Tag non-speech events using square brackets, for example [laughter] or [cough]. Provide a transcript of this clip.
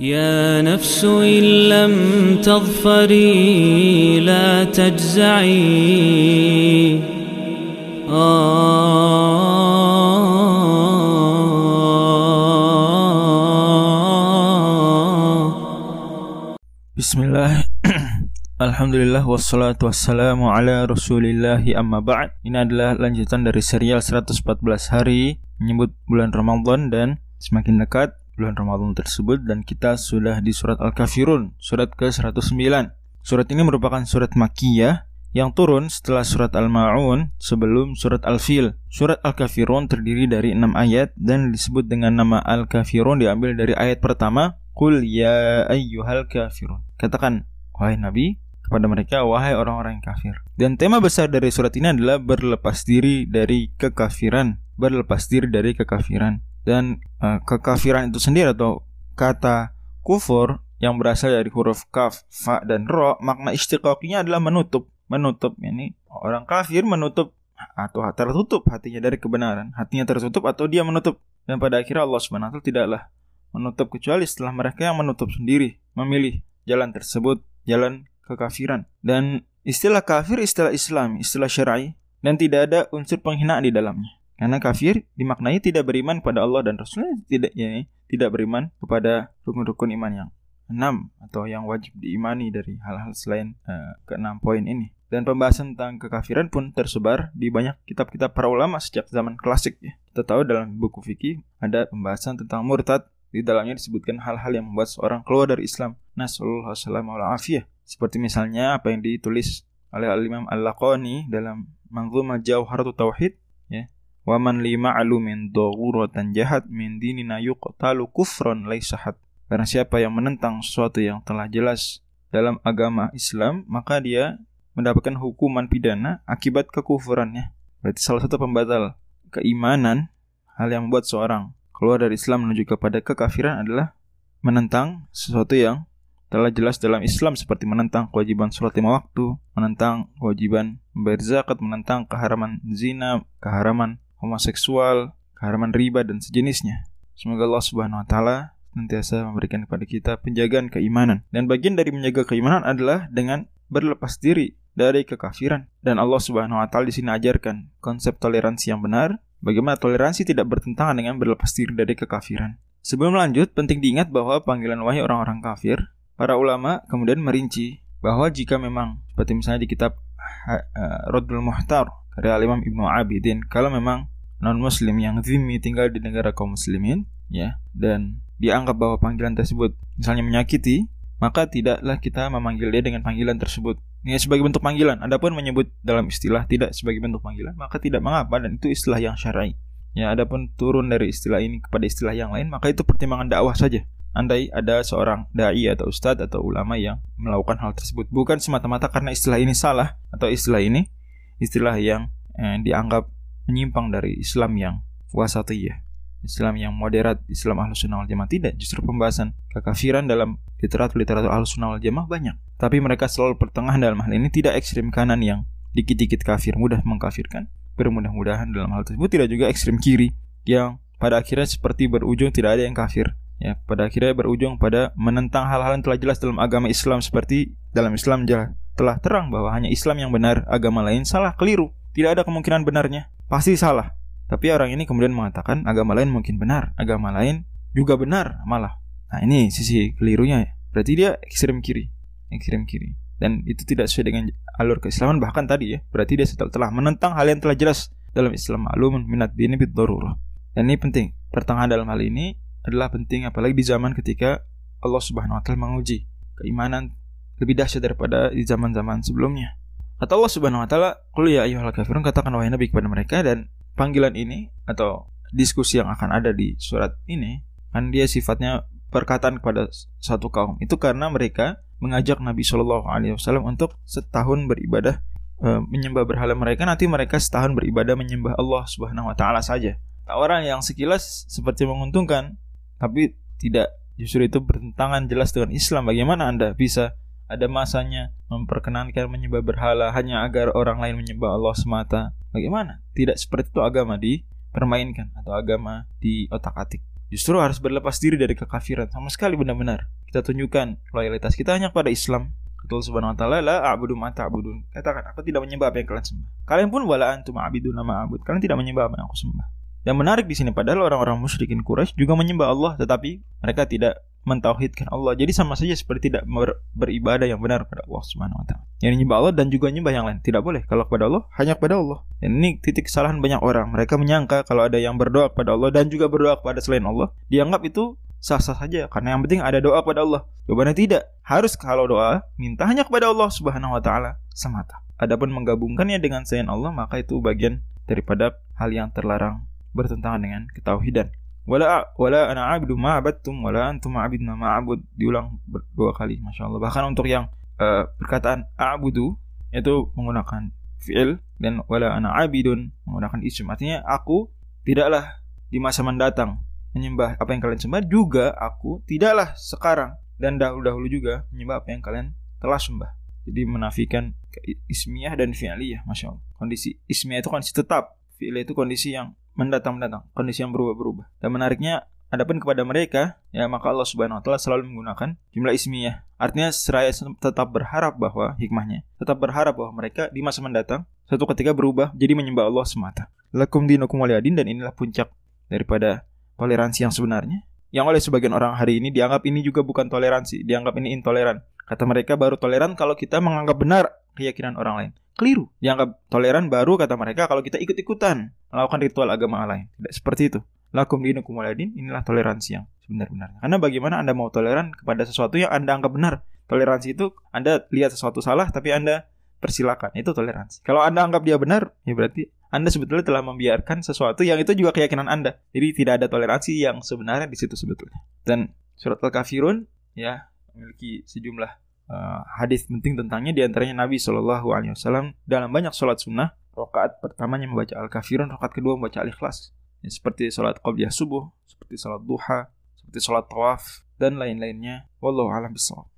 يا نفس إن لم تظفري لا تجزعي Bismillah [clears throat] Alhamdulillah wassalatu wassalamu ala rasulillahi amma ba'd Ini adalah lanjutan dari serial 114 hari Menyebut bulan Ramadan dan semakin dekat bulan Ramadan tersebut Dan kita sudah di surat Al-Kafirun Surat ke-109 Surat ini merupakan surat Makkiyah yang turun setelah surat Al-Ma'un sebelum surat Al-Fil. Surat Al-Kafirun terdiri dari enam ayat dan disebut dengan nama Al-Kafirun diambil dari ayat pertama Qul ya ayyuhal kafirun. Katakan, wahai Nabi, kepada mereka, wahai orang-orang kafir. Dan tema besar dari surat ini adalah berlepas diri dari kekafiran. Berlepas diri dari kekafiran. Dan uh, kekafiran itu sendiri atau kata kufur yang berasal dari huruf kaf, fa, dan ro, makna istiqaqinya adalah menutup. Menutup, ini orang kafir menutup atau tertutup hatinya dari kebenaran. Hatinya tertutup atau dia menutup. Dan pada akhirnya Allah SWT tidaklah menutup kecuali setelah mereka yang menutup sendiri memilih jalan tersebut jalan kekafiran dan istilah kafir istilah Islam istilah syar'i dan tidak ada unsur penghinaan di dalamnya karena kafir dimaknai tidak beriman pada Allah dan Rasulnya tidak ya, tidak beriman kepada rukun-rukun iman yang enam atau yang wajib diimani dari hal-hal selain uh, keenam poin ini dan pembahasan tentang kekafiran pun tersebar di banyak kitab-kitab para ulama sejak zaman klasik ya. Kita tahu dalam buku fikih ada pembahasan tentang murtad di dalamnya disebutkan hal-hal yang membuat seorang keluar dari Islam. Nasallallahu alaihi Seperti misalnya apa yang ditulis oleh Al-Imam Al-Laqani dalam Manzumah Jauharatut Tauhid. Wa man lima alumin daruratan jahat min dinina yuqtalu kufran laisahat. Karena siapa yang menentang sesuatu yang telah jelas dalam agama Islam, maka dia mendapatkan hukuman pidana akibat kekufurannya. Berarti salah satu pembatal keimanan hal yang membuat seorang keluar dari Islam menuju kepada kekafiran adalah menentang sesuatu yang telah jelas dalam Islam seperti menentang kewajiban sholat lima waktu, menentang kewajiban membayar zakat, menentang keharaman zina, keharaman homoseksual, keharaman riba dan sejenisnya. Semoga Allah Subhanahu wa taala senantiasa memberikan kepada kita penjagaan keimanan. Dan bagian dari menjaga keimanan adalah dengan berlepas diri dari kekafiran. Dan Allah Subhanahu wa taala di sini ajarkan konsep toleransi yang benar Bagaimana toleransi tidak bertentangan dengan berlepas diri dari kekafiran. Sebelum lanjut, penting diingat bahwa panggilan wahai orang-orang kafir, para ulama kemudian merinci bahwa jika memang seperti misalnya di kitab uh, Radul Muhtar karya Imam Ibnu Abidin, kalau memang non muslim yang zimmi tinggal di negara kaum muslimin, ya, dan dianggap bahwa panggilan tersebut misalnya menyakiti, maka tidaklah kita memanggil dia dengan panggilan tersebut ini sebagai bentuk panggilan. Adapun menyebut dalam istilah tidak sebagai bentuk panggilan, maka tidak mengapa dan itu istilah yang syar'i. Ya, adapun turun dari istilah ini kepada istilah yang lain, maka itu pertimbangan dakwah saja. Andai ada seorang dai atau ustadz atau ulama yang melakukan hal tersebut, bukan semata-mata karena istilah ini salah atau istilah ini istilah yang eh, dianggap menyimpang dari Islam yang wasatiyah. Islam yang moderat, Islam ahlus sunnah wal jamaah tidak. Justru pembahasan kekafiran dalam literatur-literatur ahlus sunnah wal jamaah banyak. Tapi mereka selalu pertengahan dalam hal ini tidak ekstrim kanan yang dikit-dikit kafir mudah mengkafirkan. Bermudah-mudahan dalam hal tersebut tidak juga ekstrim kiri yang pada akhirnya seperti berujung tidak ada yang kafir. Ya, pada akhirnya berujung pada menentang hal-hal yang telah jelas dalam agama Islam seperti dalam Islam telah terang bahwa hanya Islam yang benar, agama lain salah, keliru. Tidak ada kemungkinan benarnya. Pasti salah. Tapi orang ini kemudian mengatakan agama lain mungkin benar, agama lain juga benar malah. Nah ini sisi kelirunya ya. Berarti dia ekstrem kiri, ekstrem kiri. Dan itu tidak sesuai dengan alur keislaman bahkan tadi ya. Berarti dia setelah telah menentang hal yang telah jelas dalam Islam maklum minat dini bid Dan ini penting. Pertengahan dalam hal ini adalah penting apalagi di zaman ketika Allah Subhanahu wa taala menguji keimanan lebih dahsyat daripada di zaman-zaman sebelumnya. Kata Allah Subhanahu wa taala, "Qul ya ayyuhal kafirun," katakan wahai nabi kepada mereka dan panggilan ini atau diskusi yang akan ada di surat ini kan dia sifatnya perkataan kepada satu kaum. Itu karena mereka mengajak Nabi Shallallahu Alaihi Wasallam untuk setahun beribadah e, menyembah berhala mereka. Nanti mereka setahun beribadah menyembah Allah Subhanahu Wa Taala saja. Tawaran yang sekilas seperti menguntungkan tapi tidak. Justru itu bertentangan jelas dengan Islam. Bagaimana anda bisa ada masanya memperkenankan menyembah berhala hanya agar orang lain menyembah Allah semata. Bagaimana? Tidak seperti itu agama dipermainkan atau agama di otak-atik. Justru harus berlepas diri dari kekafiran sama sekali benar-benar. Kita tunjukkan loyalitas kita hanya kepada Islam. Ketul subhanahu wa ta'ala la a'budu ma ta'budun. Katakan aku tidak menyembah apa yang kalian sembah. Kalian pun wala antum a'budu nama a'bud. Kalian tidak menyembah apa yang aku sembah. Dan menarik di sini padahal orang-orang musyrikin Quraisy juga menyembah Allah tetapi mereka tidak mentauhidkan Allah. Jadi sama saja seperti tidak ber, beribadah yang benar kepada Allah Subhanahu wa taala. Yang menyembah Allah dan juga menyembah yang lain. Tidak boleh. Kalau kepada Allah hanya kepada Allah. Dan ini titik kesalahan banyak orang. Mereka menyangka kalau ada yang berdoa kepada Allah dan juga berdoa kepada selain Allah, dianggap itu sah-sah saja karena yang penting ada doa kepada Allah. Jawabannya tidak. Harus kalau doa minta hanya kepada Allah Subhanahu wa taala semata. Adapun menggabungkannya dengan selain Allah maka itu bagian daripada hal yang terlarang bertentangan dengan ketauhidan wala wala ana abdu ma abattum wala antum abidna ma abud. Diulang dua kali masya Allah. Bahkan untuk yang uh, perkataan a'budu itu menggunakan fi'il dan wala ana abidun menggunakan isim. Artinya aku tidaklah di masa mendatang menyembah apa yang kalian sembah juga aku tidaklah sekarang dan dahulu-dahulu juga menyembah apa yang kalian telah sembah. Jadi menafikan ismiyah dan fi'liyah masya Allah. Kondisi ismiyah itu kondisi tetap fi'liyah itu kondisi yang mendatang-mendatang, kondisi yang berubah-berubah. Dan menariknya, adapun kepada mereka, ya maka Allah Subhanahu wa taala selalu menggunakan jumlah ismiyah. Artinya seraya tetap berharap bahwa hikmahnya, tetap berharap bahwa mereka di masa mendatang satu ketika berubah jadi menyembah Allah semata. Lakum dinukum waliyadin dan inilah puncak daripada toleransi yang sebenarnya. Yang oleh sebagian orang hari ini dianggap ini juga bukan toleransi, dianggap ini intoleran. Kata mereka baru toleran kalau kita menganggap benar keyakinan orang lain keliru. Dianggap toleran baru kata mereka kalau kita ikut-ikutan melakukan ritual agama lain. Tidak seperti itu. Lakum dinukum waladin, inilah toleransi yang sebenar-benarnya. Karena bagaimana Anda mau toleran kepada sesuatu yang Anda anggap benar? Toleransi itu Anda lihat sesuatu salah tapi Anda persilakan. Itu toleransi. Kalau Anda anggap dia benar, ya berarti Anda sebetulnya telah membiarkan sesuatu yang itu juga keyakinan Anda. Jadi tidak ada toleransi yang sebenarnya di situ sebetulnya. Dan surat Al-Kafirun ya memiliki sejumlah uh, hadis penting tentangnya di antaranya Nabi Shallallahu Alaihi Wasallam dalam banyak sholat sunnah rakaat pertamanya membaca al-kafirun rakaat kedua membaca al-ikhlas. Ya, seperti sholat qabliyah subuh seperti sholat duha seperti sholat tawaf dan lain-lainnya. Wallahu alam bisawab